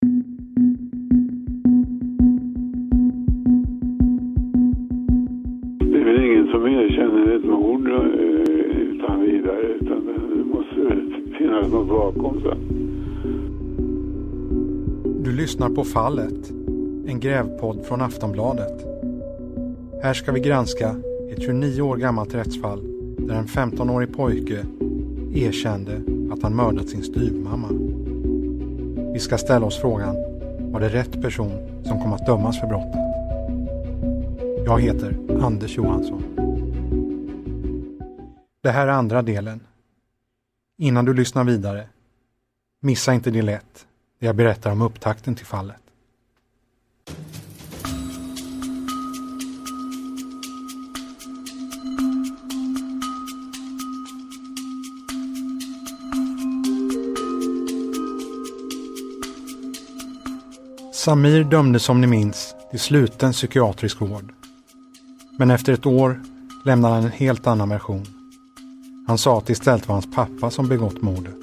Det är väl ingen som erkänner ett mord eh, utan vidare utan det måste finnas något bakom sen. Du lyssnar på Fallet, en grävpodd från Aftonbladet. Här ska vi granska ett 29 år gammalt rättsfall där en 15-årig pojke erkände att han mördat sin styvmamma. Vi ska ställa oss frågan, var det rätt person som kom att dömas för brottet? Jag heter Anders Johansson. Det här är andra delen. Innan du lyssnar vidare, missa inte del 1 där jag berättar om upptakten till fallet. Samir dömdes som ni minns till sluten psykiatrisk vård. Men efter ett år lämnade han en helt annan version. Han sa att det istället var hans pappa som begått mordet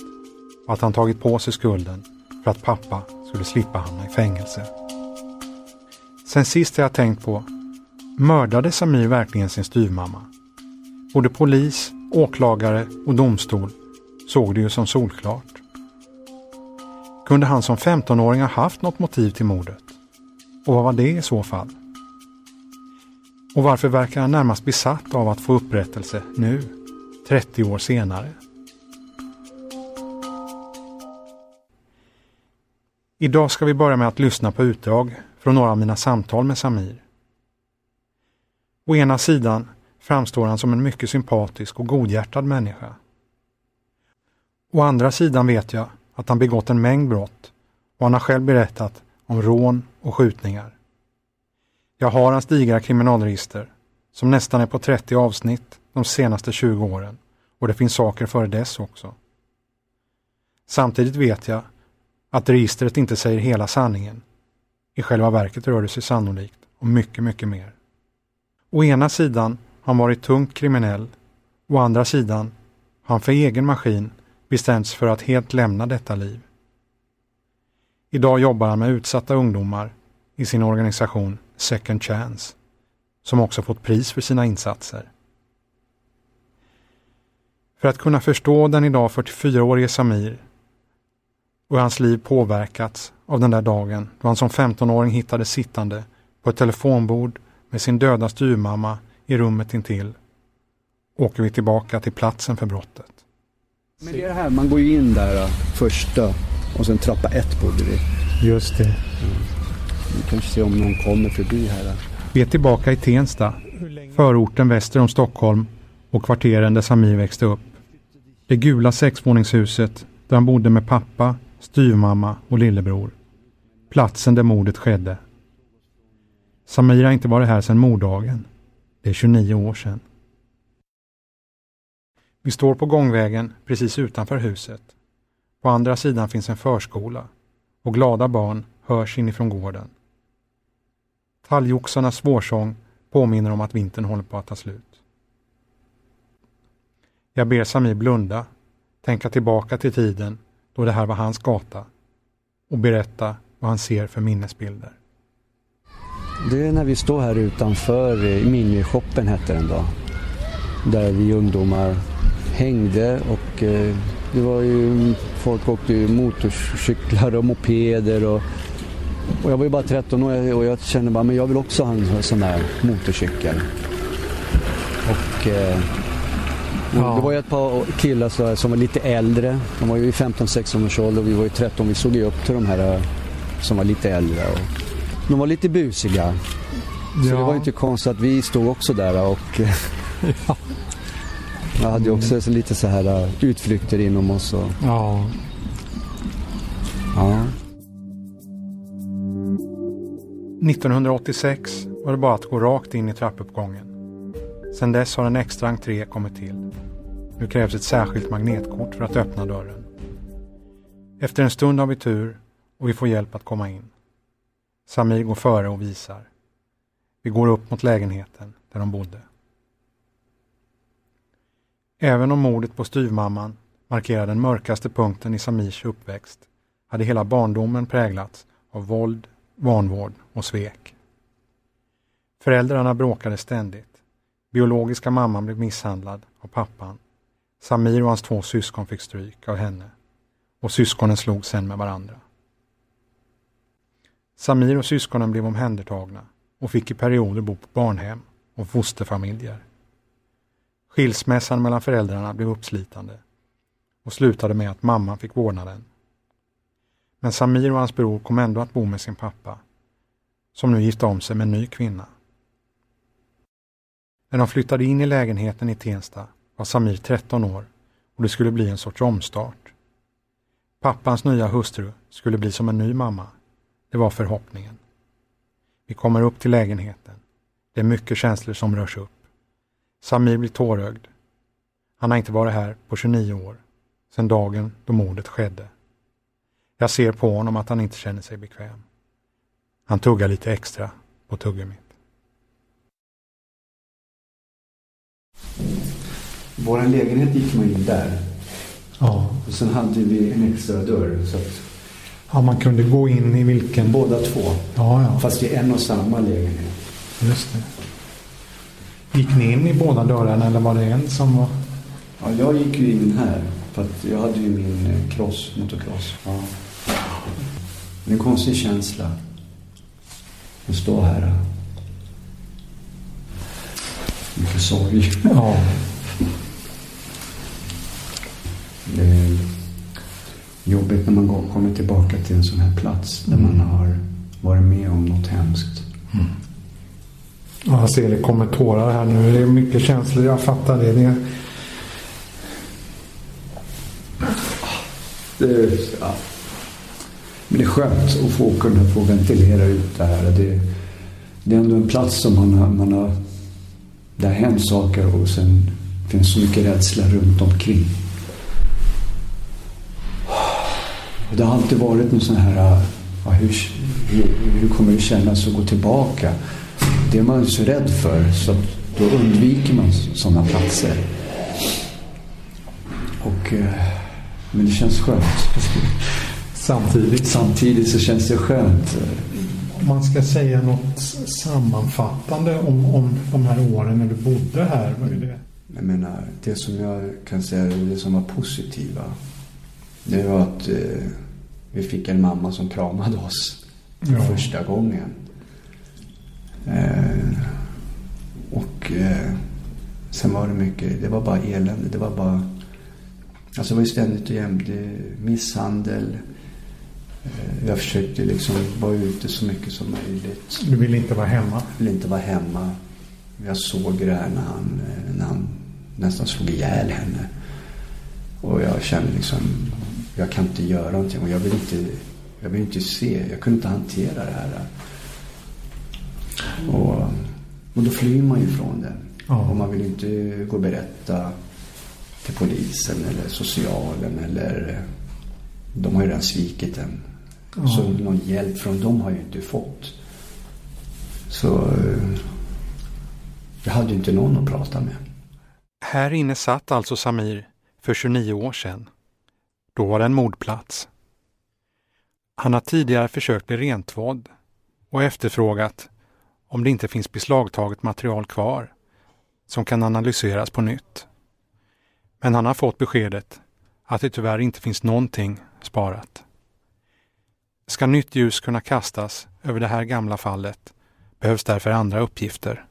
och att han tagit på sig skulden för att pappa skulle slippa hamna i fängelse. Sen sist har jag tänkt på, mördade Samir verkligen sin styvmamma? Både polis, åklagare och domstol såg det ju som solklart. Kunde han som 15-åring ha haft något motiv till mordet? Och vad var det i så fall? Och varför verkar han närmast besatt av att få upprättelse nu, 30 år senare? Idag ska vi börja med att lyssna på utdrag från några av mina samtal med Samir. Å ena sidan framstår han som en mycket sympatisk och godhjärtad människa. Å andra sidan vet jag att han begått en mängd brott och han har själv berättat om rån och skjutningar. Jag har hans digra kriminalregister som nästan är på 30 avsnitt de senaste 20 åren och det finns saker före dess också. Samtidigt vet jag att registret inte säger hela sanningen. I själva verket rör det sig sannolikt om mycket, mycket mer. Å ena sidan har han varit tungt kriminell, å andra sidan har han för egen maskin bestämt sig för att helt lämna detta liv. Idag jobbar han med utsatta ungdomar i sin organisation Second Chance, som också fått pris för sina insatser. För att kunna förstå den idag 44-årige Samir och hans liv påverkats av den där dagen då han som 15-åring hittades sittande på ett telefonbord med sin döda styrmamma i rummet intill åker vi tillbaka till platsen för brottet. Men det är det här, man går ju in där äh, första och sen trappa ett bodde vi. Just det. Vi kanske ser om någon kommer förbi här. äh. Vi är tillbaka i Tensta, förorten väster om Stockholm och kvarteren där Samir växte upp. Det gula sexvåningshuset där han bodde med pappa, styvmamma och lillebror. Platsen där mordet skedde. Samir har inte varit här sedan morddagen. Det är 29 år sedan. Vi står på gångvägen precis utanför huset. På andra sidan finns en förskola och glada barn hörs inifrån gården. Talgoxarnas vårsång påminner om att vintern håller på att ta slut. Jag ber Samir blunda, tänka tillbaka till tiden då det här var hans gata och berätta vad han ser för minnesbilder. Det är när vi står här utanför, eh, Minishoppen hette den då. Där vi ungdomar hängde och eh, det var ju, folk åkte ju motorcyklar och mopeder och, och jag var ju bara 13 år och jag kände bara, men jag vill också ha en sån där motorcykel. Och eh, Ja. det var ju ett par killar så, som var lite äldre. De var ju i 15-16 års ålder och vi var ju 13. Vi såg ju upp till de här eh, som var lite äldre. Och de var lite busiga. Så Ja. det var ju inte konstigt att vi stod också där och jag hade ju också så lite så här uh, utflykter inom oss. Och, Ja. ja. 1986 var det bara att gå rakt in i trappuppgången. Sedan dess har en extra entré kommit till. Nu krävs ett särskilt magnetkort för att öppna dörren. Efter en stund har vi tur och vi får hjälp att komma in. Samir går före och visar. Vi går upp mot lägenheten där de bodde. Även om mordet på styvmamman markerar den mörkaste punkten i Samirs uppväxt hade hela barndomen präglats av våld, vanvård och svek. Föräldrarna bråkade ständigt. Biologiska mamman blev misshandlad av pappan. Samir och hans två syskon fick stryk av henne och syskonen slog sen med varandra. Samir och syskonen blev omhändertagna och fick i perioder bo på barnhem och fosterfamiljer. Skilsmässan mellan föräldrarna blev uppslitande och slutade med att mamman fick vårdnaden. Men Samir och hans bror kom ändå att bo med sin pappa, som nu gifte om sig med en ny kvinna. När de flyttade in i lägenheten i Tensta var Samir 13 år och det skulle bli en sorts omstart. Pappans nya hustru skulle bli som en ny mamma. Det var förhoppningen. Vi kommer upp till lägenheten. Det är mycket känslor som rörs upp. Samir blir tårögd. Han har inte varit här på 29 år, sedan dagen då mordet skedde. Jag ser på honom att han inte känner sig bekväm. Han tuggar lite extra på tuggummit. Vår lägenhet gick man in där. Ja. Och sen hade vi en extra dörr. Så att ja, man kunde gå in i vilken... båda två. Ja, ja. Fast i en och samma lägenhet. Just det. Gick ni in i båda dörrarna eller var det en som var... Ja, jag gick ju in här. För att jag hade ju min eh, cross, motocross. Ja. Det är en konstig känsla. Att stå här. Mycket sorg. Ja. Det är jobbigt när man kommer tillbaka till en sån här plats där man har varit med om något hemskt. Ja, jag ser det kommer tårar här nu. Det är mycket känslor, jag fattar det. det Det, ja. Men det är skönt att få kunna få ventilera ut det här. Det, det är ändå en plats som man har, man har... Det har hänt saker och sen finns så mycket rädsla runt omkring. Det har alltid varit en sån här... Ja, hur, hur, hur kommer det kännas att gå tillbaka? Det är man så rädd för så då undviker man sådana platser. Och... eh, Men det känns skönt. Samtidigt, Samtidigt så känns det skönt. om man ska säga något sammanfattande om, om de här åren när du bodde här. Vad är det? Jag menar, det som jag kan säga, det som var positiva. Det var att eh, vi fick en mamma som kramade oss Ja. första gången. Eh, och eh, sen var det mycket, det var bara elände. Det var bara, alltså det var ju ständigt och jämt misshandel. Eh, jag försökte liksom vara ute så mycket som möjligt. Du ville inte vara hemma. ville inte vara hemma. Jag såg det här när han, eh, när han nästan slog ihjäl henne. Och jag kände liksom, jag kan inte göra någonting. Och jag vill inte, jag vill inte se, jag kunde inte hantera det här. Och, och då flyr man ju från det. Ja. Och man vill inte gå och berätta till polisen eller socialen eller de har ju redan svikit en. Ja. Så någon hjälp från dem har jag ju inte fått. Så eh, jag hade ju inte någon att prata med. Här inne satt alltså Samir för 29 år sedan. Då var det en mordplats. Han har tidigare försökt bli rentvådd och efterfrågat om det inte finns beslagtaget material kvar som kan analyseras på nytt. Men han har fått beskedet att det tyvärr inte finns någonting sparat. Ska nytt ljus kunna kastas över det här gamla fallet behövs därför andra uppgifter.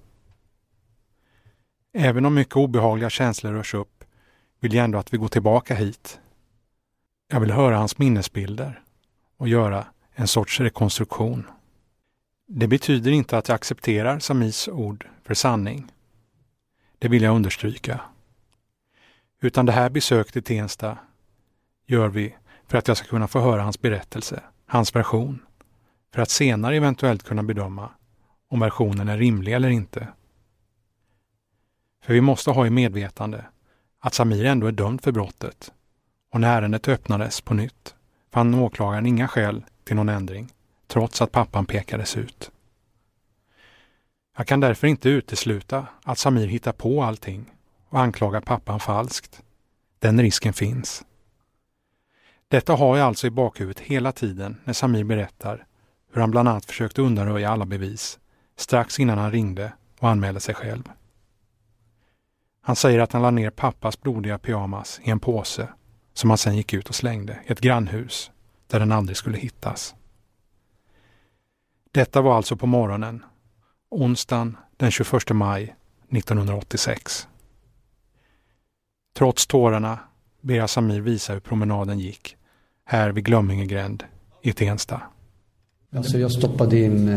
Även om mycket obehagliga känslor rörs upp vill jag ändå att vi går tillbaka hit. Jag vill höra hans minnesbilder och göra en sorts rekonstruktion. Det betyder inte att jag accepterar Samis ord för sanning. Det vill jag understryka. Utan det här besöket i Tensta gör vi för att jag ska kunna få höra hans berättelse, hans version, för att senare eventuellt kunna bedöma om versionen är rimlig eller inte. För vi måste ha i medvetande att Samir ändå är dömd för brottet och när ärendet öppnades på nytt fann åklagaren inga skäl till någon ändring, trots att pappan pekades ut. Jag kan därför inte utesluta att Samir hittar på allting och anklagar pappan falskt. Den risken finns. Detta har jag alltså i bakhuvudet hela tiden när Samir berättar hur han bland annat försökte undanröja alla bevis strax innan han ringde och anmälde sig själv. Han säger att han la ner pappas blodiga pyjamas i en påse som han sen gick ut och slängde i ett grannhus där den aldrig skulle hittas. Detta var alltså på morgonen, onsdagen den 21 maj 1986. Trots tårarna ber jag Samir visa hur promenaden gick här vid Glömmingegränd i Tensta. Alltså jag stoppade in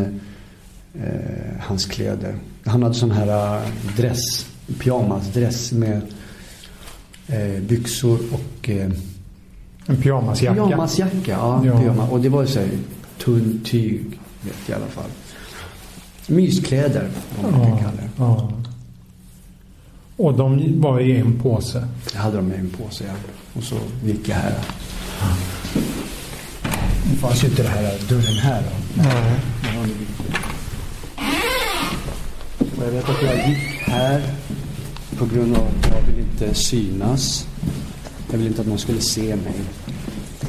eh, hans kläder. Han hade sån här eh, dress, pyjamasdress med eh, byxor och eh, en pyjamasjacka? Pyjamasjacka, ja. ja. Pyjamas. Och det var ju så här tunn tyg, i alla fall. Myskläder, vad man kan kalla det. Ja. Och de var i en påse? Jag hade dem i en påse, ja. Och så gick jag här. Det fanns ju inte det här dörren här då. Nej. Och jag vet att jag gick här på grund av att jag vill inte synas. Jag ville inte att någon skulle se mig.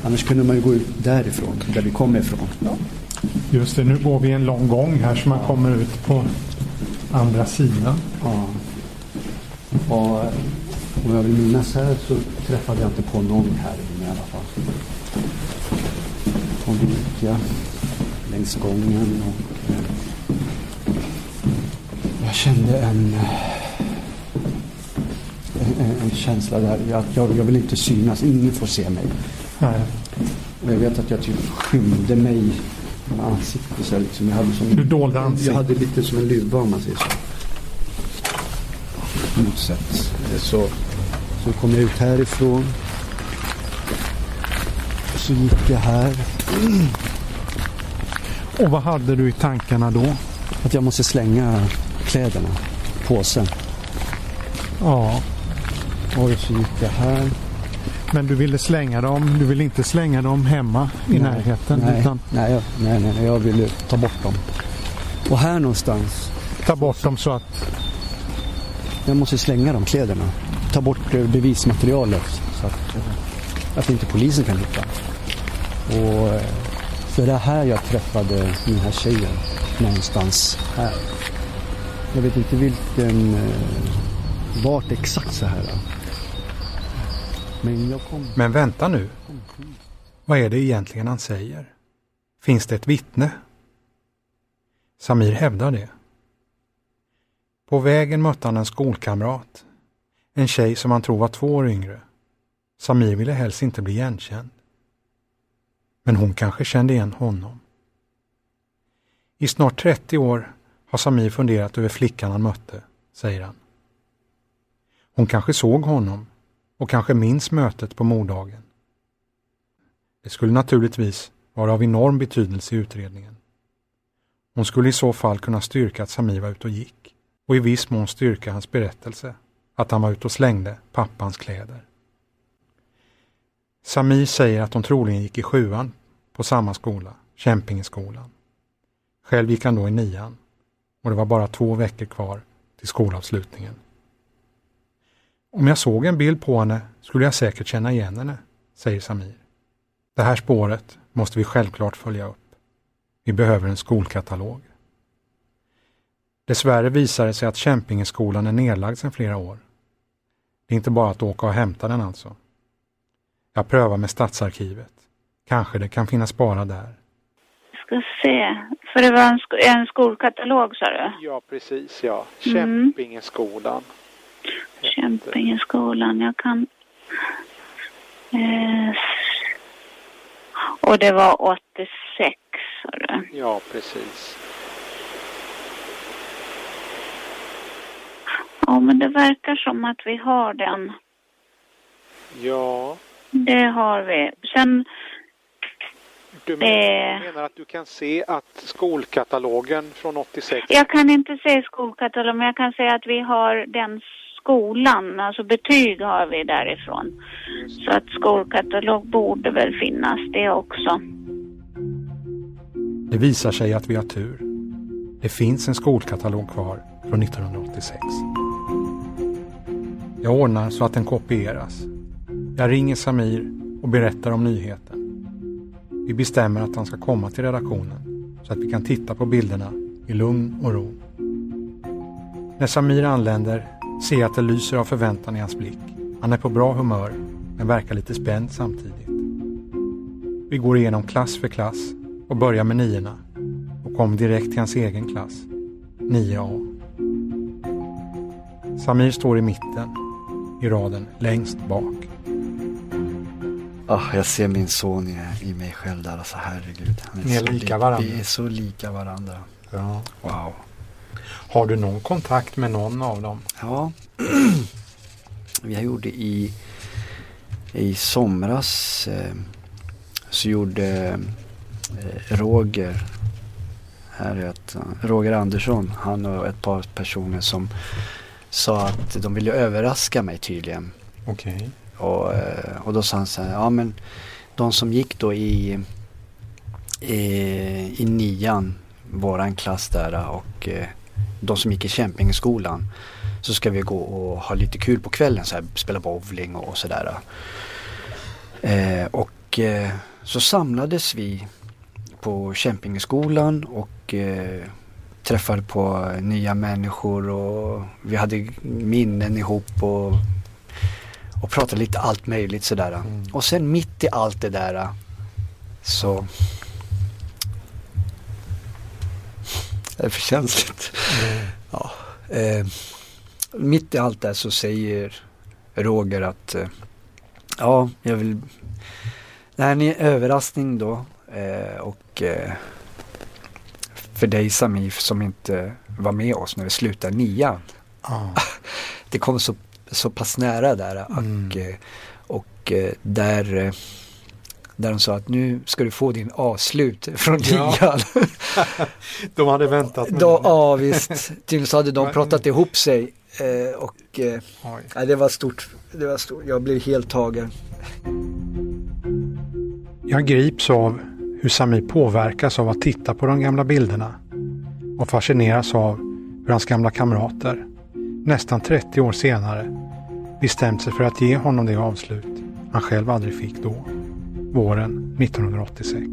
Annars kunde man ju gå ut därifrån, där vi kommer ifrån. Ja. Just det, nu går vi en lång gång här så man kommer ut på andra sidan. Ja. Och om jag vill minnas här så träffade jag inte på någon här inne i alla fall. Och då gick jag längs gången och eh, jag kände en en, en känsla där att jag, jag vill inte synas, ingen får se mig. Nej. Och jag vet att jag typ skymde mig med ansiktet. Så liksom. jag hade som, du dolde ansiktet? Jag hade lite som en luva om man säger så. Motsatt. Så, så kom jag ut härifrån. Så gick jag här. Och vad hade du i tankarna då? Att jag måste slänga kläderna, påsen. Ja. Oj, så gick jag här. Men du ville slänga dem, du ville inte slänga dem hemma i nej, närheten? Nej, utan... nej, jag, nej, nej, jag ville ta bort dem. Och här någonstans. Ta bort dem så att? Jag måste slänga de kläderna. Ta bort eh, bevismaterialet så att, eh, att inte polisen kan hitta. Och eh, för det här jag träffade den här tjejen. Någonstans här. Jag vet inte vilken vart exakt så här. Men, jag kom... Men vänta nu. Vad är det egentligen han säger? Finns det ett vittne? Samir hävdar det. På vägen mötte han en skolkamrat. En tjej som han tror var två år yngre. Samir ville helst inte bli igenkänd. Men hon kanske kände igen honom. I snart 30 år har Samir funderat över flickan han mötte, säger han. Hon kanske såg honom och kanske minns mötet på morddagen. Det skulle naturligtvis vara av enorm betydelse i utredningen. Hon skulle i så fall kunna styrka att Samir var ute och gick och i viss mån styrka hans berättelse att han var ute och slängde pappans kläder. Samir säger att hon troligen gick i sjuan på samma skola, Kämpingeskolan. Själv gick han då i nian och det var bara två veckor kvar till skolavslutningen. Om jag såg en bild på henne skulle jag säkert känna igen henne, säger Samir. Det här spåret måste vi självklart följa upp. Vi behöver en skolkatalog. Dessvärre visar det sig att Kämpingeskolan är nedlagd sedan flera år. Det är inte bara att åka och hämta den alltså. Jag prövar med Stadsarkivet. Kanske det kan finnas bara där. Ska se, för det var en, sk en skolkatalog sa du? Ja, precis ja. Mm. Kämpingeskolan. Kämpingeskolan. Jag kan... Eh, och det var 86, sa du? Ja, precis. Ja, men det verkar som att vi har den. Ja. Det har vi. Sen... Du menar, menar att du kan se att skolkatalogen från 86... Jag kan inte se skolkatalogen, men jag kan säga att vi har den skolan, alltså betyg har vi därifrån. Så att skolkatalog borde väl finnas det också. Det visar sig att vi har tur. Det finns en skolkatalog kvar från 1986. Jag ordnar så att den kopieras. Jag ringer Samir och berättar om nyheten. Vi bestämmer att han ska komma till redaktionen så att vi kan titta på bilderna i lugn och ro. När Samir anländer jag att det lyser av förväntan i hans blick. Han är på bra humör men verkar lite spänd samtidigt. Vi går igenom klass för klass och börjar med niorna och kom direkt till hans egen klass, 9A. Samir står i mitten, i raden längst bak. Oh, jag ser min son i, i mig själv där, alltså herregud. är Ni är lika varandra. Vi är så lika varandra. Ja. Wow. Har du någon kontakt med någon av dem? Ja. Vi gjorde i, i somras eh, så gjorde eh, Roger här är ett, Roger Andersson, han och ett par personer som sa att de ville överraska mig tydligen. Okej. Okay. Och, eh, och då sa han så här, ja men de som gick då i, i, i nian, våran klass där och de som gick i Kämpingeskolan så ska vi gå och ha lite kul på kvällen, så här, spela bowling och, och sådär. Eh, och eh, så samlades vi på Kämpingeskolan och eh, träffade på nya människor och vi hade minnen ihop och, och pratade lite allt möjligt sådär. Mm. Och sen mitt i allt det där så det är för känsligt. Mm. Ja, eh, mitt i allt det så säger Roger att eh, ja, jag vill det här är en överraskning då eh, och eh, för dig Samif som inte var med oss när vi slutade nian. Ah. Det kom så, så pass nära där mm. och, eh, och eh, där eh, där de sa att nu ska du få din avslut från nian. Ja. de hade väntat. Med ja visst, tydligen så hade de pratat ihop sig eh, och eh, ja, det var stort. Det var stort. Jag blev helt tagen. Jag grips av hur Samir påverkas av att titta på de gamla bilderna och fascineras av hur hans gamla kamrater, nästan 30 år senare, bestämt sig för att ge honom det avslut han själv aldrig fick då, våren 1986.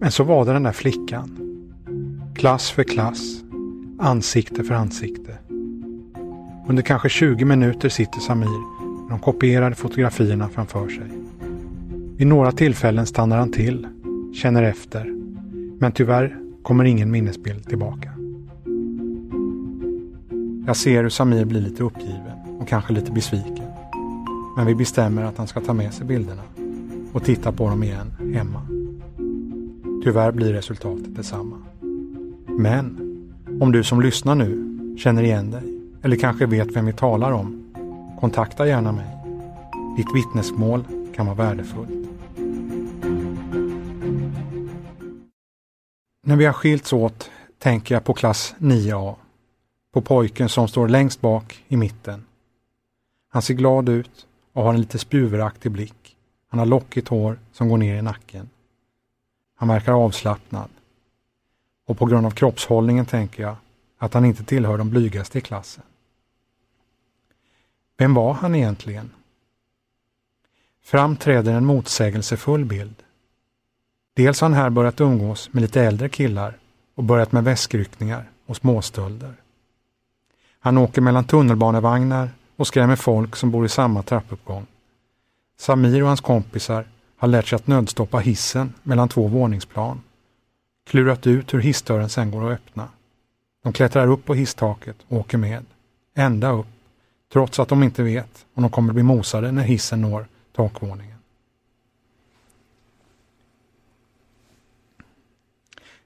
Men så var det den där flickan. Klass för klass, ansikte för ansikte. Under kanske 20 minuter sitter Samir med de kopierade fotografierna framför sig. Vid några tillfällen stannar han till, känner efter, men tyvärr kommer ingen minnesbild tillbaka. Jag ser hur Samir blir lite uppgiven och kanske lite besviken. Men vi bestämmer att han ska ta med sig bilderna och titta på dem igen hemma. Tyvärr blir resultatet detsamma. Men om du som lyssnar nu känner igen dig eller kanske vet vem vi talar om, kontakta gärna mig. Ditt vittnesmål kan vara värdefullt. När vi har skilts åt tänker jag på klass 9A. På pojken som står längst bak i mitten. Han ser glad ut och har en lite spjuveraktig blick. Han har lockigt hår som går ner i nacken. Han verkar avslappnad. Och på grund av kroppshållningen tänker jag att han inte tillhör de blygaste i klassen. Vem var han egentligen? Framträder en motsägelsefull bild. Dels har han här börjat umgås med lite äldre killar och börjat med väskryckningar och småstölder. Han åker mellan tunnelbanevagnar och skrämmer folk som bor i samma trappuppgång. Samir och hans kompisar har lärt sig att nödstoppa hissen mellan två våningsplan. Klurat ut hur hissdörren sen går att öppna. De klättrar upp på hisstaket och åker med. Ända upp, trots att de inte vet om de kommer bli mosade när hissen når takvåningen.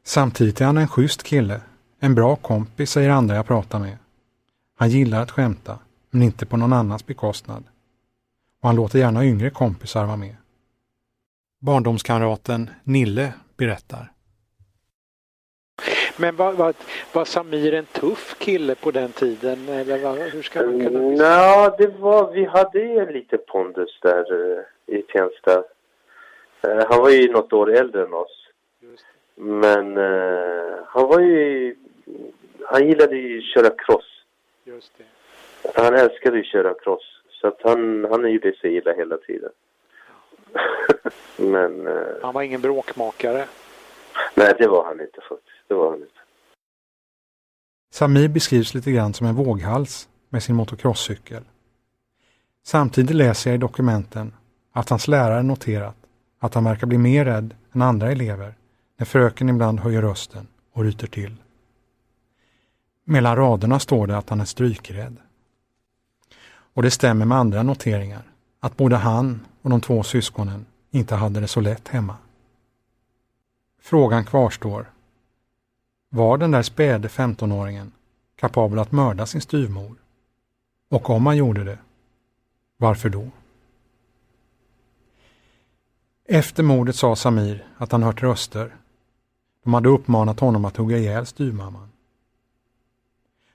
Samtidigt är han en schysst kille. En bra kompis, säger andra jag pratar med. Han gillar att skämta, men inte på någon annans bekostnad. Och han låter gärna yngre kompisar vara med. Barndomskamraten Nille berättar. Men var, var, var Samir en tuff kille på den tiden? Eller var, hur ska man kunna Ja, det var, vi hade lite pondus där uh, i Tensta. Uh, han var ju något år äldre än oss. Men uh, han var ju... Han gillade ju att köra cross. Just det. Han älskade ju att köra cross. Så att han, han gjorde sig illa hela tiden. Men... Eh, han var ingen bråkmakare? Nej, det var han inte faktiskt. Det var han inte. Samir beskrivs lite grann som en våghals med sin motocrosscykel. Samtidigt läser jag i dokumenten att hans lärare noterat att han verkar bli mer rädd än andra elever när fröken ibland höjer rösten och ryter till. Mellan raderna står det att han är strykrädd. Och det stämmer med andra noteringar, att både han och de två syskonen inte hade det så lätt hemma. Frågan kvarstår. Var den där späde 15-åringen kapabel att mörda sin styvmor? Och om han gjorde det, varför då? Efter mordet sa Samir att han hört röster. De hade uppmanat honom att hugga ihjäl styvmamman.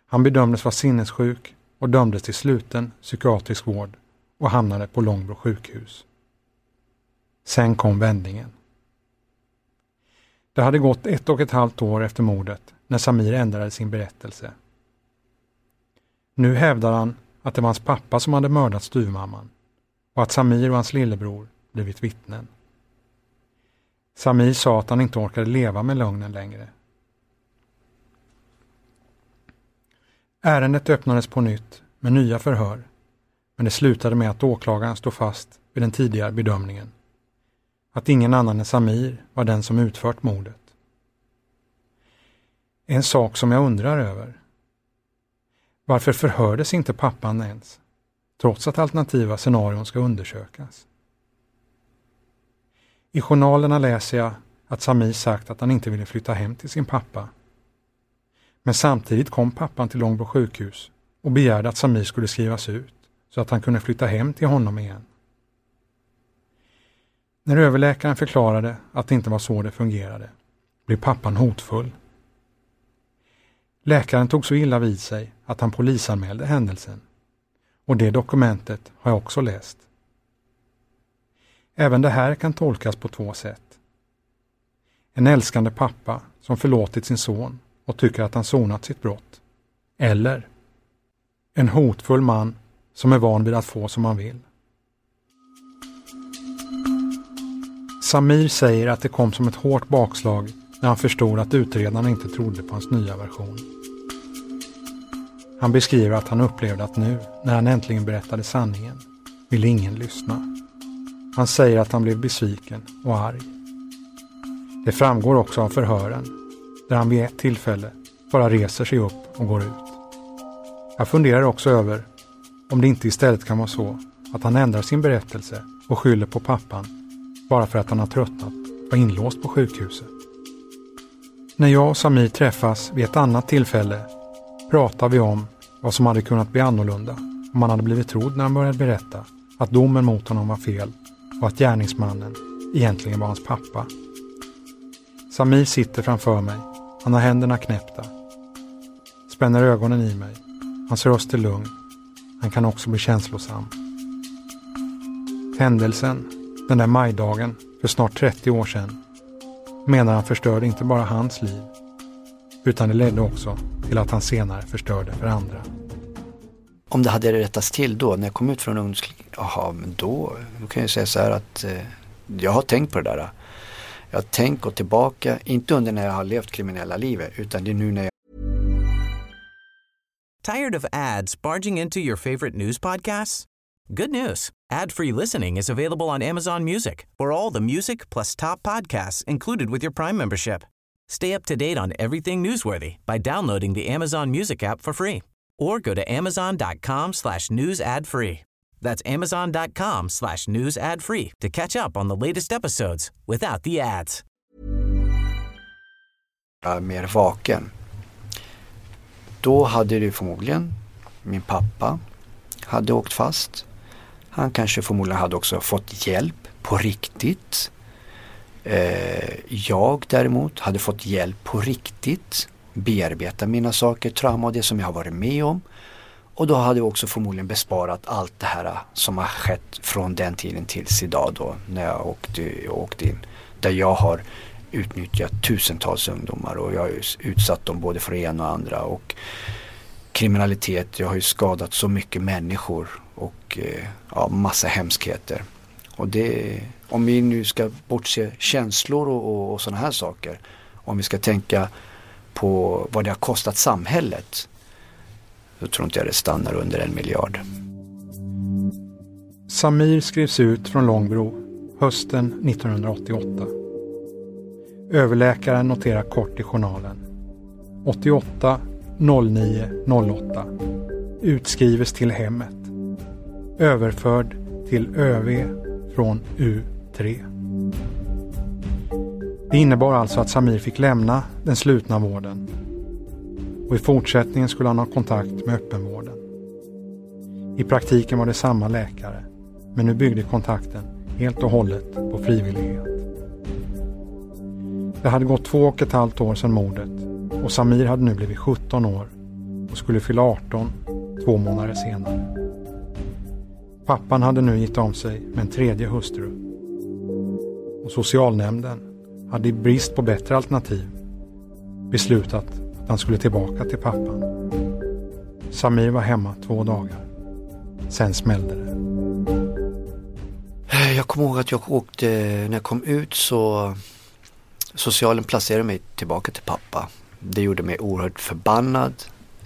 Han bedömdes vara sinnessjuk och dömdes till sluten psykiatrisk vård och hamnade på Långbro sjukhus. Sen kom vändningen. Det hade gått ett och ett halvt år efter mordet när Samir ändrade sin berättelse. Nu hävdar han att det var hans pappa som hade mördat styvmamman och att Samir och hans lillebror blivit vittnen. Samir sa att han inte orkade leva med lögnen längre. Ärendet öppnades på nytt med nya förhör, men det slutade med att åklagaren stod fast vid den tidigare bedömningen. Att ingen annan än Samir var den som utfört mordet. En sak som jag undrar över. Varför förhördes inte pappan ens, trots att alternativa scenarion ska undersökas? I journalerna läser jag att Samir sagt att han inte ville flytta hem till sin pappa. Men samtidigt kom pappan till Långbro sjukhus och begärde att Samir skulle skrivas ut så att han kunde flytta hem till honom igen. När överläkaren förklarade att det inte var så det fungerade blev pappan hotfull. Läkaren tog så illa vid sig att han polisanmälde händelsen. Och det dokumentet har jag också läst. Även det här kan tolkas på två sätt. En älskande pappa som förlåtit sin son och tycker att han sonat sitt brott. Eller en hotfull man som är van vid att få som han vill. Samir säger att det kom som ett hårt bakslag när han förstod att utredarna inte trodde på hans nya version. Han beskriver att han upplevde att nu, när han äntligen berättade sanningen, ville ingen lyssna. Han säger att han blev besviken och arg. Det framgår också av förhören, där han vid ett tillfälle bara reser sig upp och går ut. Jag funderar också över om det inte istället kan vara så att han ändrar sin berättelse och skyller på pappan bara för att han har tröttnat och var inlåst på sjukhuset. När jag och Samir träffas vid ett annat tillfälle pratar vi om vad som hade kunnat bli annorlunda om han hade blivit trodd när han började berätta att domen mot honom var fel och att gärningsmannen egentligen var hans pappa. Samir sitter framför mig. Han har händerna knäppta. Spänner ögonen i mig. Hans röst är lugn. Han kan också bli känslosam. Händelsen, den där majdagen för snart 30 år sedan, menar han förstörde inte bara hans liv, utan det ledde också till att han senare förstörde för andra. Om det hade rättats till då när jag kom ut från ungdomskliniken, jaha men då, då kan jag säga så här att eh, jag har tänkt på det där. Jag gå tillbaka, inte under när jag har levt kriminella livet utan det är nu när jag Tired of ads barging into your favorite news podcasts? Good news! Ad-free listening is available on Amazon Music for all the music plus top podcasts included with your Prime membership. Stay up to date on everything newsworthy by downloading the Amazon Music app for free or go to amazon.com slash news ad free. That's amazon.com slash news ad free to catch up on the latest episodes without the ads. Jag är mer vaken. Då hade det förmodligen min pappa hade åkt fast. Han kanske förmodligen hade också fått hjälp på riktigt. Eh, jag däremot hade fått hjälp på riktigt bearbeta mina saker, trauma och det som jag har varit med om. Och då hade vi också förmodligen besparat allt det här äh, som har skett från den tiden tills idag då när jag åkte, åkte in. Där jag har utnyttjat tusentals ungdomar och jag har utsatt dem både för det ena och andra. Och kriminalitet, jag har ju skadat så mycket människor och äh, ja, massa hemskheter. Och det, om vi nu ska bortse känslor och, och, och sådana här saker. Om vi ska tänka på vad det har kostat samhället. Så tror inte jag det stannar under en miljard. Samir skrivs ut från Långbro hösten 1988. Överläkaren noterar kort i journalen. 88 09 08. Utskrives till hemmet. Överförd till ÖV från U3. Det innebar alltså att Samir fick lämna den slutna vården och i fortsättningen skulle han ha kontakt med öppenvården. I praktiken var det samma läkare, men nu byggde kontakten helt och hållet på frivillighet. Det hade gått två och ett halvt år sedan mordet och Samir hade nu blivit 17 år och skulle fylla 18 två månader senare. Pappan hade nu gitt om sig med en tredje hustru. Och socialnämnden hade i brist på bättre alternativ beslutat han skulle tillbaka till pappan. Samir var hemma två dagar. Sen smällde det. Eh, jag kommer ihåg att jag åkte, när jag kom ut så socialen placerade mig tillbaka till pappa. Det gjorde mig oerhört förbannad.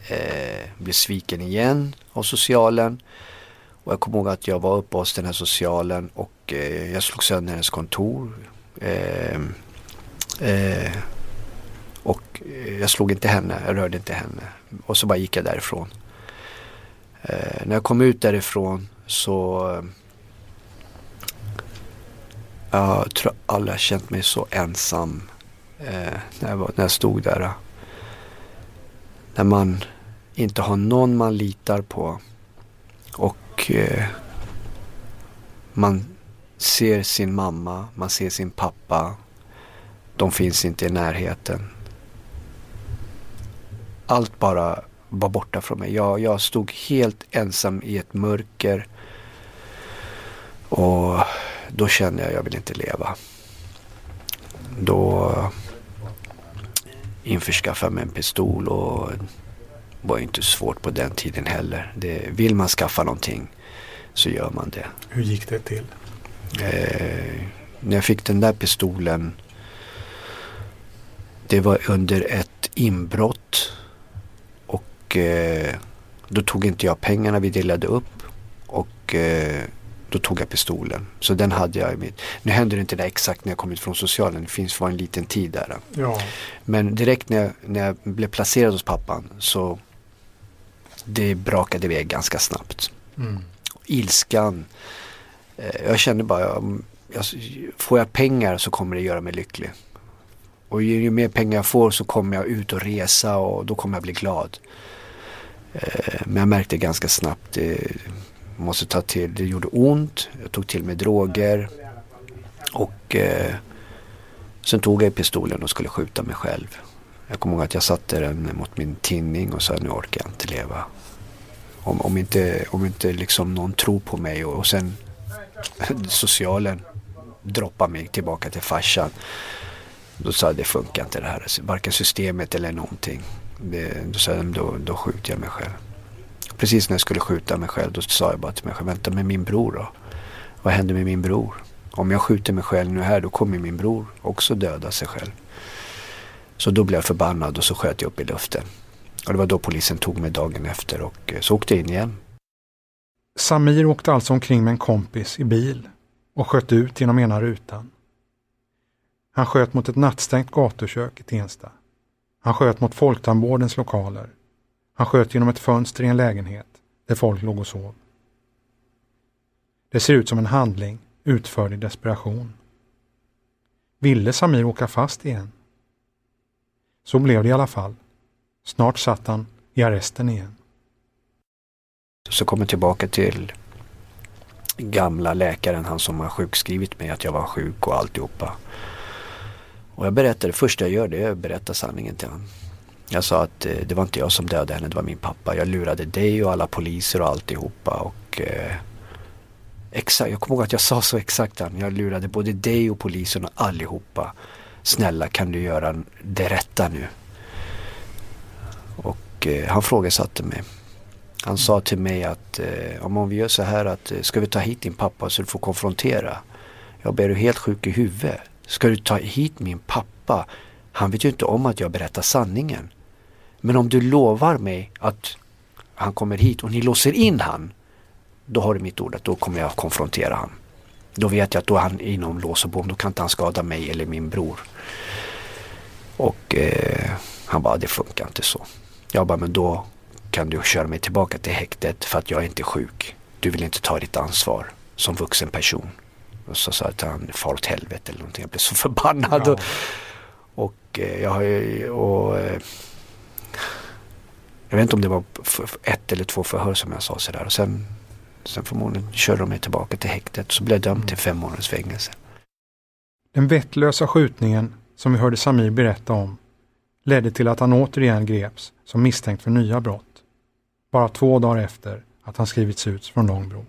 Eh, blev sviken igen av socialen. Och jag kommer ihåg att jag var uppe hos den här socialen och eh, jag slog sönder hennes kontor. Eh, eh, och eh, jag slog inte henne, jag rörde inte henne. Och så bara gick jag därifrån. Eh, när jag kom ut därifrån så jag tror aldrig jag känt mig så ensam eh, när, jag var, när jag stod där. När man inte har någon man litar på och eh, man ser sin mamma, man ser sin pappa. De finns inte i närheten. Allt bara var borta från mig. Jag, jag stod helt ensam i ett mörker. Och då kände jag att jag vill inte leva. Då införskaffade jag mig en pistol och det var inte svårt på den tiden heller. Det, vill man skaffa någonting så gör man det. Hur gick det till? Eh, när jag fick den där pistolen det var under ett inbrott och eh, då tog inte jag pengarna vi delade upp och eh, då tog jag pistolen. Så den hade jag i mitt. Nu hände det inte det exakt när jag kom ut från socialen. Det finns var en liten tid där. Ja. Men direkt när jag, när jag blev placerad hos pappan så det brakade iväg ganska snabbt. Mm. Ilskan. Eh, jag kände bara, jag, får jag pengar så kommer det göra mig lycklig. Och ju, ju, mer pengar jag får så kommer jag ut och resa och då kommer jag bli glad. Eh, men jag märkte ganska snabbt, det måste ta till, det gjorde ont. Jag tog till mig droger. Och eh, sen tog jag pistolen och skulle skjuta mig själv. Jag kommer ihåg att jag satte den mot min tinning och sa nu orkar jag inte leva. Om, om inte, om inte liksom någon tror på mig och, och sen socialen droppar mig tillbaka till farsan. Då sa jag det funkar inte det här. Varken systemet eller någonting. Då sa jag då, då skjuter jag mig själv. Precis när jag skulle skjuta mig själv då sa jag bara till mig själv, vänta med min bror då? Vad händer med min bror? Om jag skjuter mig själv nu här då kommer min bror också döda sig själv. Så då blev jag förbannad och så sköt jag upp i luften. Och det var då polisen tog mig dagen efter och eh, så åkte jag in igen. Samir åkte alltså omkring med en kompis i bil och sköt ut genom ena rutan. Han sköt mot ett nattstängt gatukök i Tensta. Han sköt mot Folktandvårdens lokaler. Han sköt genom ett fönster i en lägenhet där folk låg och sov. Det ser ut som en handling utförd i desperation. Ville Samir åka fast igen? Så blev det i alla fall. Snart satt han i arresten igen. Så kom jag tillbaka till gamla läkaren, han som har sjukskrivit mig att jag var sjuk och alltihopa. Och jag berättade, det första jag gör det är att berätta sanningen till honom. Jag sa att eh, det var inte jag som dödade henne, det var min pappa. Jag lurade dig och alla poliser och alltihopa. Och, eh, exakt, jag kommer ihåg att jag sa så exakt. Jag lurade både dig och polisen och allihopa. Snälla kan du göra det rätta nu? Och eh, han frågasatte mig. Han sa till mig att eh, om vi gör så här att eh, ska vi ta hit din pappa så du får konfrontera. Jag ber du helt sjuk i huvudet. Ska du ta hit min pappa? Han vet ju inte om att jag berättar sanningen. Men om du lovar mig att han kommer hit och ni låser in han. Då har du mitt ord att då kommer jag konfrontera han. Då vet jag att då är han inom lås och bom. Då kan inte han skada mig eller min bror. Och eh, han bara, det funkar inte så. Jag bara, men då kan du köra mig tillbaka till häktet för att jag är inte sjuk. Du vill inte ta ditt ansvar som vuxen person. Och så sa att han far åt helvete eller någonting. Jag blev så förbannad. Ja. Och, och eh, jag har ju, och, eh, jag vet inte om det var ett eller två förhör som jag sa sådär. Och sen, sen förmodligen körde de mig tillbaka till häktet. Så blev jag dömd till fem månaders fängelse. Den vettlösa skjutningen som vi hörde Samir berätta om ledde till att han återigen greps som misstänkt för nya brott. Bara två dagar efter att han skrivits ut från Långbro.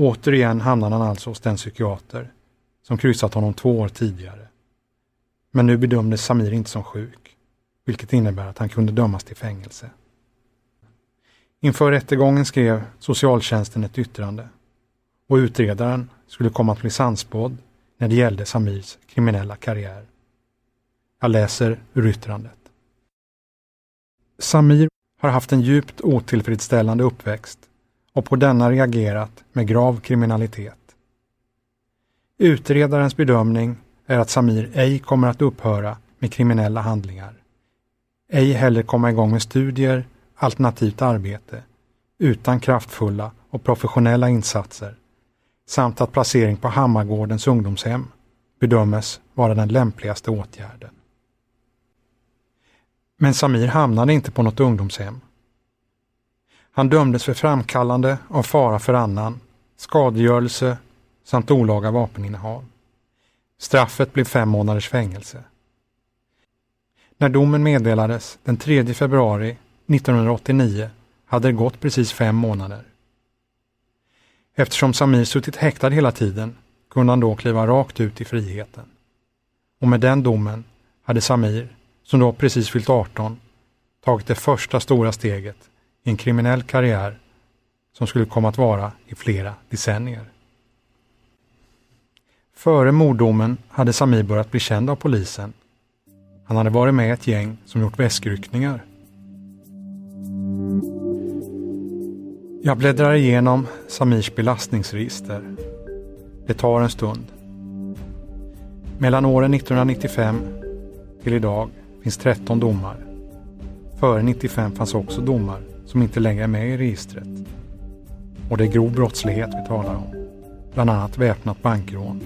Återigen hamnade han alltså hos den psykiater som kryssat honom två år tidigare. Men nu bedömdes Samir inte som sjuk, vilket innebär att han kunde dömas till fängelse. Inför rättegången skrev socialtjänsten ett yttrande och utredaren skulle komma att bli sannspådd när det gällde Samirs kriminella karriär. Jag läser ur yttrandet. Samir har haft en djupt otillfredsställande uppväxt och på denna reagerat med grav kriminalitet. Utredarens bedömning är att Samir ej kommer att upphöra med kriminella handlingar. Ej heller komma igång med studier alternativt arbete utan kraftfulla och professionella insatser samt att placering på Hammargårdens ungdomshem bedömes vara den lämpligaste åtgärden. Men Samir hamnade inte på något ungdomshem. Han dömdes för framkallande av fara för annan, skadegörelse samt olaga vapeninnehav. Straffet blev fem månaders fängelse. När domen meddelades den 3 februari 1989 hade det gått precis fem månader. Eftersom Samir suttit häktad hela tiden kunde han då kliva rakt ut i friheten. Och med den domen hade Samir, som då precis fyllt 18, tagit det första stora steget i en kriminell karriär som skulle komma att vara i flera decennier. Före morddomen hade Samir börjat bli känd av polisen. Han hade varit med i ett gäng som gjort väskryckningar Jag bläddrar igenom Samirs belastningsregister. Det tar en stund. Mellan åren 1995 till idag finns 13 domar. Före 95 fanns också domar som inte längre är med i registret. Och det är grov brottslighet vi talar om. Bland annat väpnat bankrån.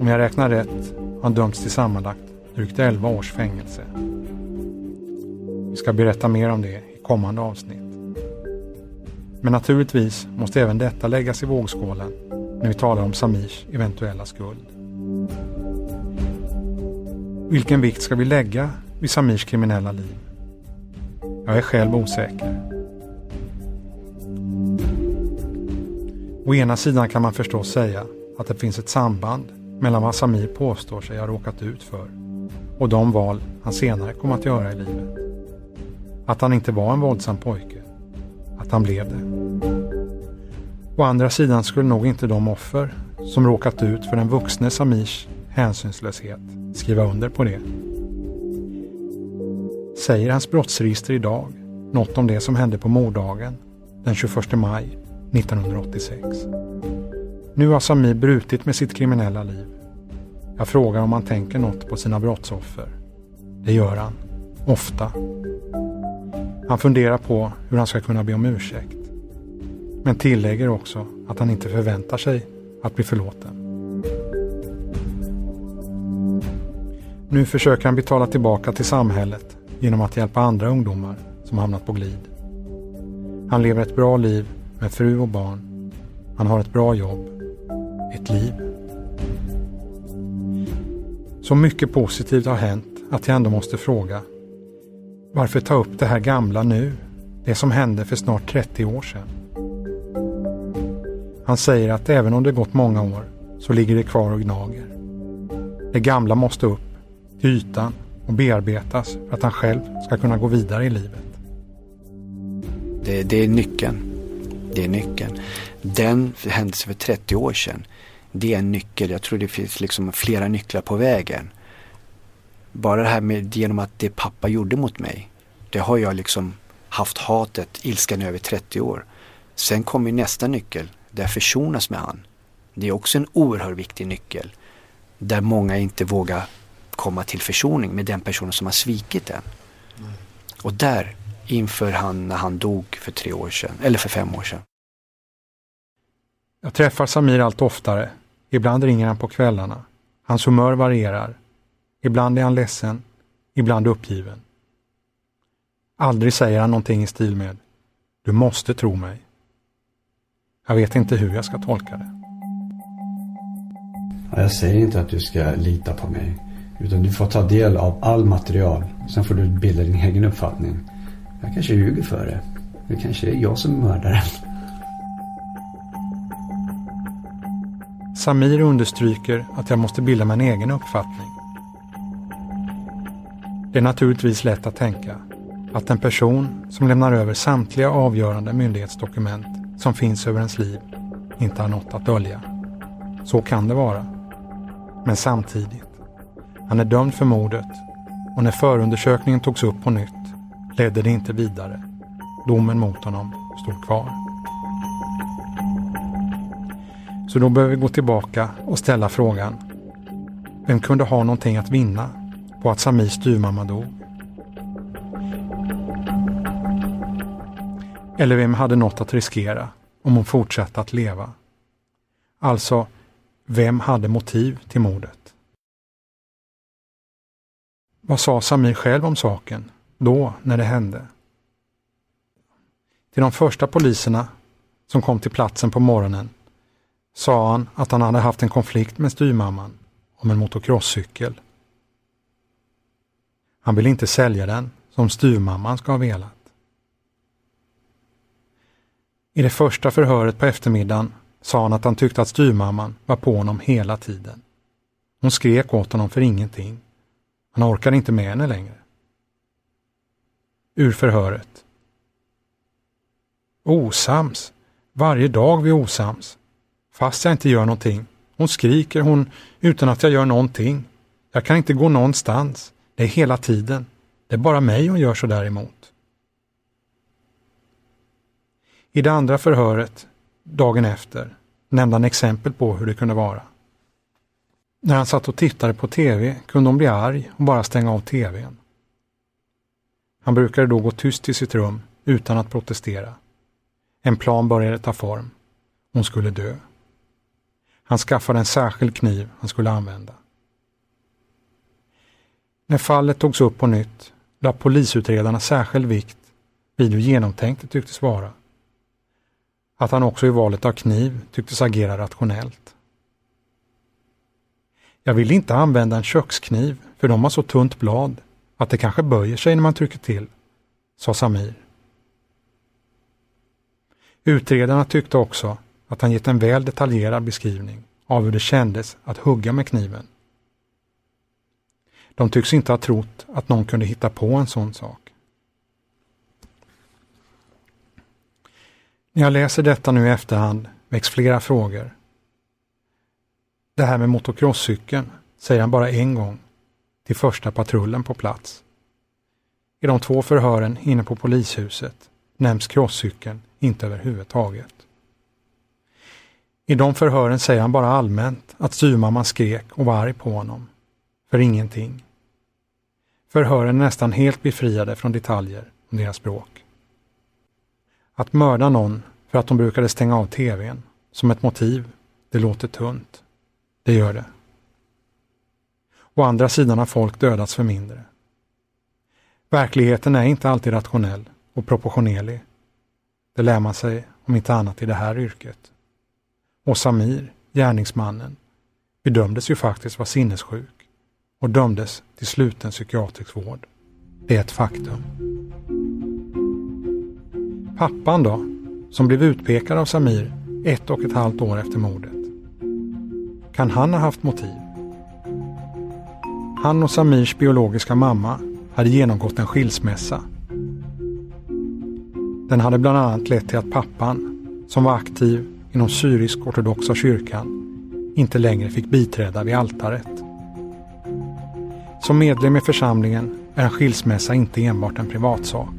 Om jag räknar rätt har han dömts till sammanlagt drygt 11 års fängelse. Vi ska berätta mer om det i kommande avsnitt. Men naturligtvis måste även detta läggas i vågskålen när vi talar om Samirs eventuella skuld. Vilken vikt ska vi lägga vid Samirs kriminella liv? Jag är själv osäker. Å ena sidan kan man förstås säga att det finns ett samband mellan vad Samir påstår sig ha råkat ut för och de val han senare kom att göra i livet. Att han inte var en våldsam pojke att han blev det. Å andra sidan skulle nog inte de offer som råkat ut för den vuxne Samirs hänsynslöshet skriva under på det. Säger hans brottsregister idag något om det som hände på morddagen den 21 maj 1986? Nu har Samir brutit med sitt kriminella liv. Jag frågar om han tänker något på sina brottsoffer. Det gör han. Ofta. Han funderar på hur han ska kunna be om ursäkt. Men tillägger också att han inte förväntar sig att bli förlåten. Nu försöker han betala tillbaka till samhället genom att hjälpa andra ungdomar som hamnat på glid. Han lever ett bra liv med fru och barn. Han har ett bra jobb. Ett liv. Så mycket positivt har hänt att jag ändå måste fråga varför ta upp det här gamla nu? Det som hände för snart 30 år sedan. Han säger att även om det gått många år så ligger det kvar och gnager. Det gamla måste upp till ytan och bearbetas för att han själv ska kunna gå vidare i livet. Det, det är nyckeln. Det är nyckeln. Den händelsen för 30 år sedan, det är en nyckel. Jag tror det finns liksom flera nycklar på vägen. Bara det här med genom att det pappa gjorde mot mig, det har jag liksom haft hatet, ilskan över 30 år. Sen kommer nästa nyckel, där jag försonas med han. Det är också en oerhört viktig nyckel. Där många inte vågar komma till försoning med den personen som har svikit en. Mm. Och där, inför han när han dog för tre år sedan, eller för fem år sedan. Jag träffar Samir allt oftare. Ibland ringer han på kvällarna. Hans humör varierar. Ibland är han ledsen, ibland uppgiven. Aldrig säger han någonting i stil med Du måste tro mig. Jag vet inte hur jag ska tolka det. Jag säger inte att du ska lita på mig. Utan du får ta del av all material. Sen får du bilda din egen uppfattning. Jag kanske ljuger för det. Det kanske är jag som är mördaren. Samir understryker att jag måste bilda mig en egen uppfattning. Det är naturligtvis lätt att tänka att en person som lämnar över samtliga avgörande myndighetsdokument som finns över ens liv inte har något att dölja. Så kan det vara. Men samtidigt, han är dömd för mordet och när förundersökningen togs upp på nytt ledde det inte vidare. Domen mot honom stod kvar. Så då behöver vi gå tillbaka och ställa frågan. Vem kunde ha någonting att vinna på att Samirs styvmamma dog? Eller vem hade något att riskera om hon fortsatte att leva? Alltså, vem hade motiv till mordet? Vad sa Samir själv om saken, då när det hände? Till de första poliserna som kom till platsen på morgonen sa han att han hade haft en konflikt med styrmamman om en motocrosscykel. Han ville inte sälja den som styrmamman ska ha velat. I det första förhöret på eftermiddagen sa han att han tyckte att styrmamman var på honom hela tiden. Hon skrek åt honom för ingenting. Han orkade inte med henne längre. Ur förhöret. Osams. Varje dag vi osams. Fast jag inte gör någonting. Hon skriker hon utan att jag gör någonting. Jag kan inte gå någonstans. Det är hela tiden. Det är bara mig hon gör så där emot. I det andra förhöret, dagen efter, nämnde han exempel på hur det kunde vara. När han satt och tittade på TV kunde hon bli arg och bara stänga av TVn. Han brukade då gå tyst till sitt rum utan att protestera. En plan började ta form. Hon skulle dö. Han skaffade en särskild kniv han skulle använda. När fallet togs upp på nytt lade polisutredarna särskild vikt vid hur genomtänkt det tycktes vara. Att han också i valet av kniv tycktes agera rationellt. Jag vill inte använda en kökskniv för de har så tunt blad att det kanske böjer sig när man trycker till, sa Samir. Utredarna tyckte också att han gett en väl detaljerad beskrivning av hur det kändes att hugga med kniven. De tycks inte ha trott att någon kunde hitta på en sån sak. När jag läser detta nu i efterhand väcks flera frågor. Det här med motocrosscykeln säger han bara en gång till första patrullen på plats. I de två förhören inne på polishuset nämns crosscykeln inte överhuvudtaget. I de förhören säger han bara allmänt att styrmamman skrek och var arg på honom. För ingenting. Förhören är nästan helt befriade från detaljer om deras språk. Att mörda någon för att de brukade stänga av tvn som ett motiv, det låter tunt. Det gör det. Å andra sidan har folk dödats för mindre. Verkligheten är inte alltid rationell och proportionerlig. Det lär man sig om inte annat i det här yrket. Och Samir, gärningsmannen, bedömdes ju faktiskt vara sinnessjuk och dömdes till sluten psykiatrisk vård. Det är ett faktum. Pappan då, som blev utpekad av Samir ett och ett halvt år efter mordet. Kan han ha haft motiv? Han och Samirs biologiska mamma hade genomgått en skilsmässa. Den hade bland annat lett till att pappan, som var aktiv inom syrisk-ortodoxa kyrkan, inte längre fick biträda vid altaret. Som medlem i församlingen är en skilsmässa inte enbart en privatsak.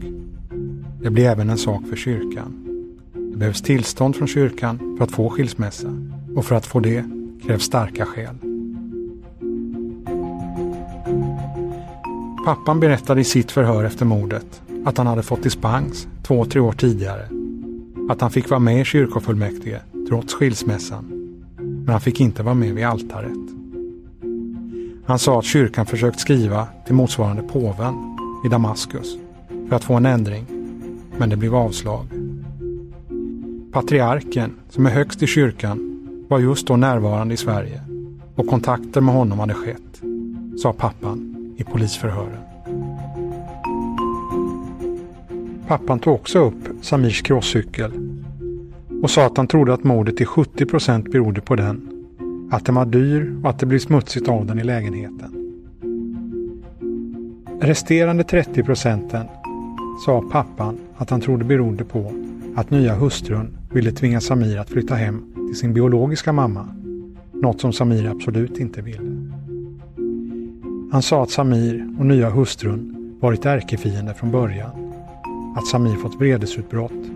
Det blir även en sak för kyrkan. Det behövs tillstånd från kyrkan för att få skilsmässa och för att få det krävs starka skäl. Pappan berättade i sitt förhör efter mordet att han hade fått dispens två, tre år tidigare. Att han fick vara med i kyrkofullmäktige trots skilsmässan. Men han fick inte vara med vid altaret. Han sa att kyrkan försökt skriva till motsvarande påven i Damaskus för att få en ändring, men det blev avslag. Patriarken, som är högst i kyrkan, var just då närvarande i Sverige och kontakter med honom hade skett, sa pappan i polisförhören. Pappan tog också upp Samirs crosscykel och sa att han trodde att mordet till 70 procent berodde på den, att den var dyr och att det blev smutsigt av den i lägenheten. Resterande 30 procenten sa pappan att han trodde berodde på att nya hustrun ville tvinga Samir att flytta hem till sin biologiska mamma, något som Samir absolut inte ville. Han sa att Samir och nya hustrun varit ärkefiender från början. Att Samir fått vredesutbrott,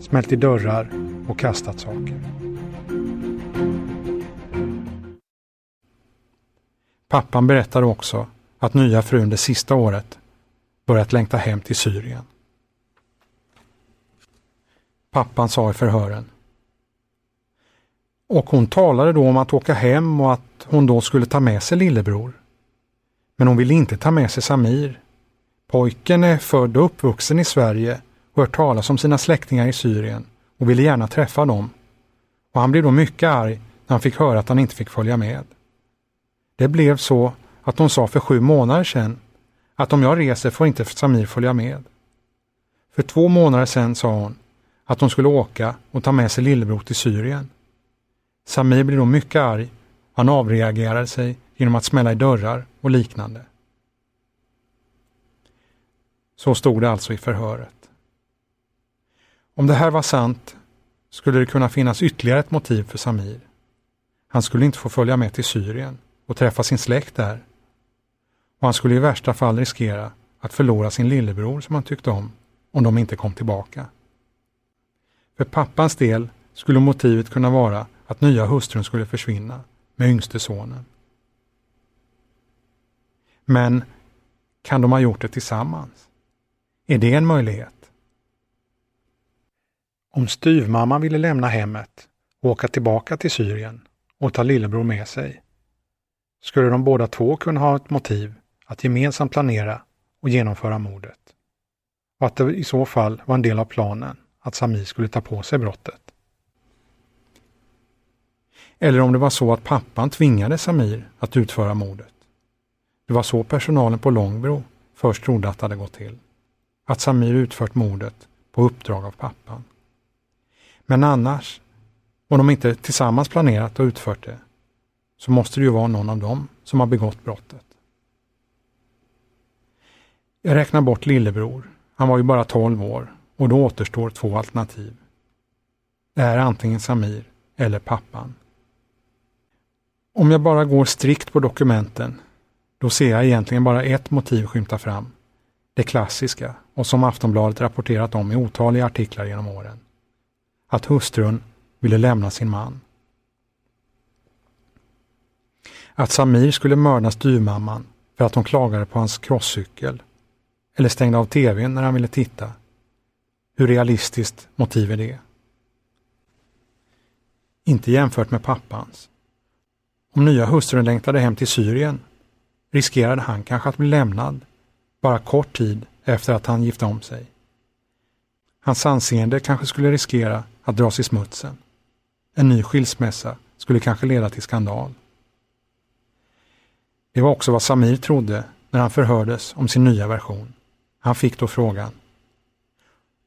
smält i dörrar och kastat saker. Pappan berättade också att nya frun det sista året börjat längta hem till Syrien. Pappan sa i förhören. Och hon talade då om att åka hem och att hon då skulle ta med sig lillebror. Men hon ville inte ta med sig Samir. Pojken är född och uppvuxen i Sverige och hört talas om sina släktingar i Syrien och ville gärna träffa dem. Och han blev då mycket arg när han fick höra att han inte fick följa med. Det blev så att hon sa för sju månader sedan att om jag reser får inte Samir följa med. För två månader sedan sa hon att hon skulle åka och ta med sig lillebror till Syrien. Samir blir då mycket arg. Han avreagerar sig genom att smälla i dörrar och liknande. Så stod det alltså i förhöret. Om det här var sant skulle det kunna finnas ytterligare ett motiv för Samir. Han skulle inte få följa med till Syrien och träffa sin släkt där. Och han skulle i värsta fall riskera att förlora sin lillebror som han tyckte om, om de inte kom tillbaka. För pappans del skulle motivet kunna vara att nya hustrun skulle försvinna med yngste sonen. Men kan de ha gjort det tillsammans? Är det en möjlighet? Om styvmamman ville lämna hemmet och åka tillbaka till Syrien och ta lillebror med sig, skulle de båda två kunna ha ett motiv att gemensamt planera och genomföra mordet. Och att det i så fall var en del av planen att Samir skulle ta på sig brottet. Eller om det var så att pappan tvingade Samir att utföra mordet. Det var så personalen på Långbro först trodde att det hade gått till. Att Samir utfört mordet på uppdrag av pappan. Men annars, om de inte tillsammans planerat och utfört det, så måste det ju vara någon av dem som har begått brottet. Jag räknar bort lillebror. Han var ju bara 12 år och då återstår två alternativ. Det är antingen Samir eller pappan. Om jag bara går strikt på dokumenten, då ser jag egentligen bara ett motiv skymta fram. Det klassiska och som Aftonbladet rapporterat om i otaliga artiklar genom åren. Att hustrun ville lämna sin man. Att Samir skulle mörda styvmamman för att hon klagade på hans crosscykel eller stängde av tvn när han ville titta. Hur realistiskt motiv är det? Inte jämfört med pappans. Om nya hustrun längtade hem till Syrien riskerade han kanske att bli lämnad bara kort tid efter att han gift om sig. Hans anseende kanske skulle riskera att dras i smutsen. En ny skilsmässa skulle kanske leda till skandal. Det var också vad Samir trodde när han förhördes om sin nya version. Han fick då frågan.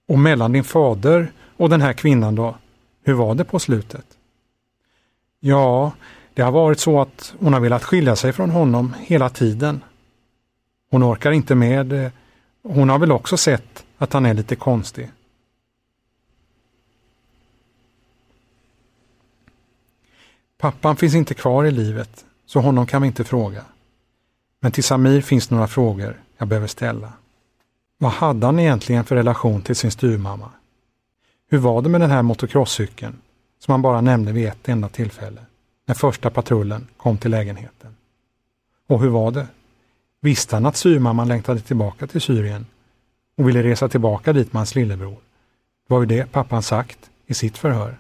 Och mellan din fader och den här kvinnan då, hur var det på slutet? Ja, det har varit så att hon har velat skilja sig från honom hela tiden. Hon orkar inte med. det. Hon har väl också sett att han är lite konstig. Pappan finns inte kvar i livet, så honom kan vi inte fråga. Men till Samir finns några frågor jag behöver ställa. Vad hade han egentligen för relation till sin styrmamma? Hur var det med den här motocrosscykeln som han bara nämnde vid ett enda tillfälle? När första patrullen kom till lägenheten? Och hur var det? Visste han att syrmamman längtade tillbaka till Syrien och ville resa tillbaka dit med hans lillebror? Det var ju det pappan sagt i sitt förhör.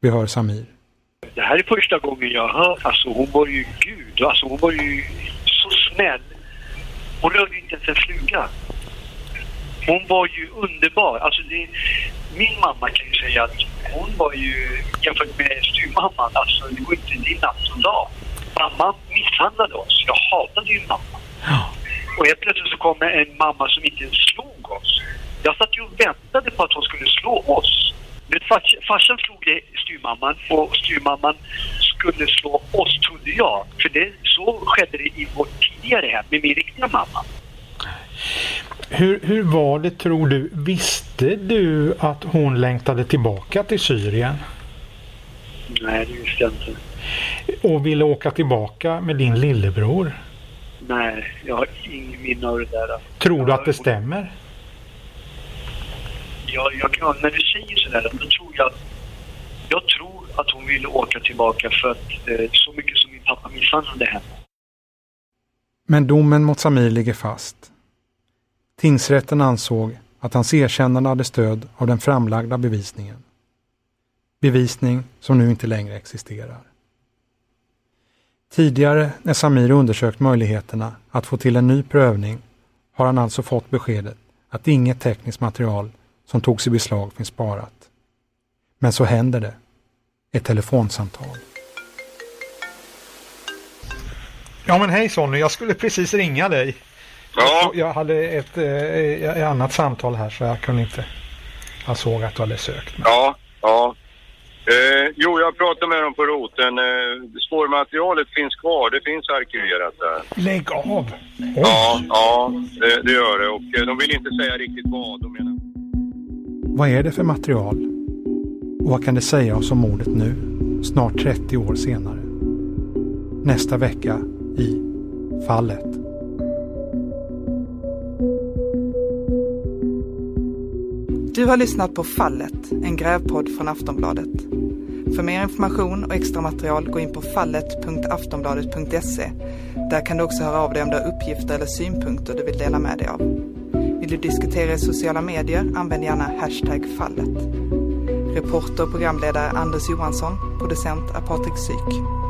Vi hör Samir. Det här är första gången jag hör, alltså hon var ju gud, alltså hon var ju så snäll. Hon rörde inte ens en fluga. Hon var ju underbar. Alltså det, min mamma kan ju säga att hon var ju, jämfört med styrmamman, alltså det var inte din natt och dag. Mamma misshandlade oss. Jag hatade ju mamma. Och helt plötsligt så kommer en mamma som inte ens slog oss. Jag satt ju och väntade på att hon skulle slå oss. Men fars, farsan slog styrmamman och styrmamman skulle slå oss, trodde jag. För det, så skedde det i vårt tidigare hem med min riktiga mamma. Hur, hur var det tror du? Visste du att hon längtade tillbaka till Syrien? Nej, det visste jag inte. Och ville åka tillbaka med din lillebror? Nej, jag har ingen minne av det där. Tror du att det stämmer? Jag, jag, när du säger sådär, då tror jag jag tror att hon ville åka tillbaka för att eh, så mycket som min pappa misshandlade henne. Men domen mot Samir ligger fast. Tingsrätten ansåg att hans erkännande hade stöd av den framlagda bevisningen. Bevisning som nu inte längre existerar. Tidigare när Samir undersökt möjligheterna att få till en ny prövning har han alltså fått beskedet att inget tekniskt material som togs i beslag finns sparat. Men så händer det. Ett telefonsamtal. Ja men hej Sonny, jag skulle precis ringa dig. Ja. Jag hade ett, eh, ett annat samtal här så jag kunde inte. Jag såg att du hade sökt. Ja, ja. Eh, jo, jag pratade med dem på roten. Eh, spårmaterialet finns kvar. Det finns arkiverat där. Lägg av! Oj. Ja, ja det, det, gör det. Och eh, de vill inte säga riktigt vad de menar. Vad är det för material? Och vad kan det säga oss om mordet nu, snart 30 år senare? Nästa vecka i Fallet. Du har lyssnat på Fallet, en grävpodd från Aftonbladet. För mer information och extra material gå in på fallet.aftonbladet.se. Där kan du också höra av dig om du har uppgifter eller synpunkter du vill dela med dig av. Vill du diskutera i sociala medier, använd gärna hashtag fallet. Reporter och programledare Anders Johansson, producent är Patrik Syk.